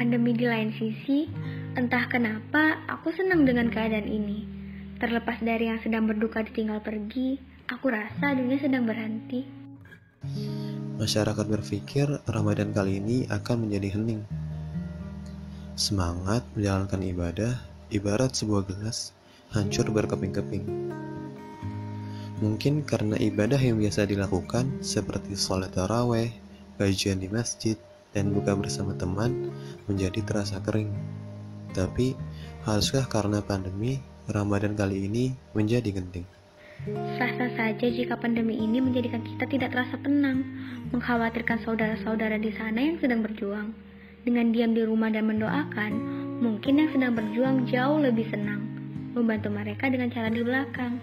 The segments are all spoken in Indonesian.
pandemi di lain sisi, entah kenapa aku senang dengan keadaan ini. Terlepas dari yang sedang berduka ditinggal pergi, aku rasa dunia sedang berhenti. Masyarakat berpikir Ramadan kali ini akan menjadi hening. Semangat menjalankan ibadah ibarat sebuah gelas hancur berkeping-keping. Mungkin karena ibadah yang biasa dilakukan seperti sholat taraweh, kajian di masjid, dan buka bersama teman menjadi terasa kering. Tapi, haruskah karena pandemi, Ramadan kali ini menjadi genting? Sah-sah saja jika pandemi ini menjadikan kita tidak terasa tenang, mengkhawatirkan saudara-saudara di sana yang sedang berjuang. Dengan diam di rumah dan mendoakan, mungkin yang sedang berjuang jauh lebih senang, membantu mereka dengan cara di belakang.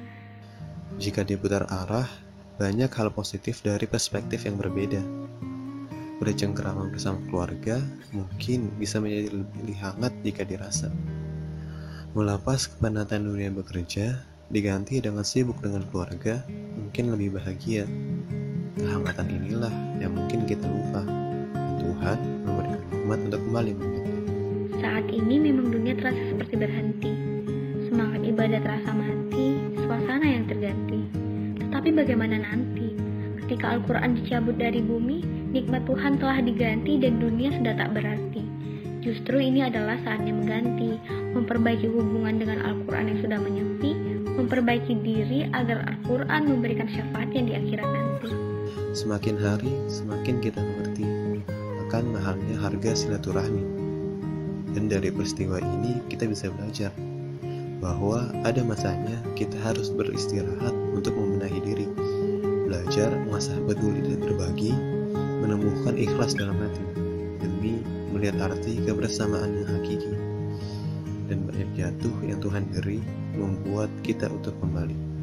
Jika diputar arah, banyak hal positif dari perspektif yang berbeda bercengkrama bersama keluarga mungkin bisa menjadi lebih hangat jika dirasa. Melepas kepenatan dunia bekerja, diganti dengan sibuk dengan keluarga, mungkin lebih bahagia. Kehangatan inilah yang mungkin kita lupa. Tuhan memberikan hikmat untuk kembali mengingatnya. Saat ini memang dunia terasa seperti berhenti. Semangat ibadah terasa mati, suasana yang terganti. Tetapi bagaimana nanti? Ketika Al-Quran dicabut dari bumi, nikmat Tuhan telah diganti dan dunia sudah tak berarti. Justru ini adalah saatnya mengganti, memperbaiki hubungan dengan Al-Quran yang sudah menyepi, memperbaiki diri agar Al-Quran memberikan syafaatnya di akhirat nanti. Semakin hari, semakin kita mengerti akan mahalnya harga silaturahmi. Dan dari peristiwa ini kita bisa belajar bahwa ada masanya kita harus beristirahat untuk membenahi diri belajar mengasah peduli dan berbagi, menemukan ikhlas dalam hati, demi melihat arti kebersamaan yang hakiki. Dan banyak jatuh yang Tuhan beri membuat kita untuk kembali.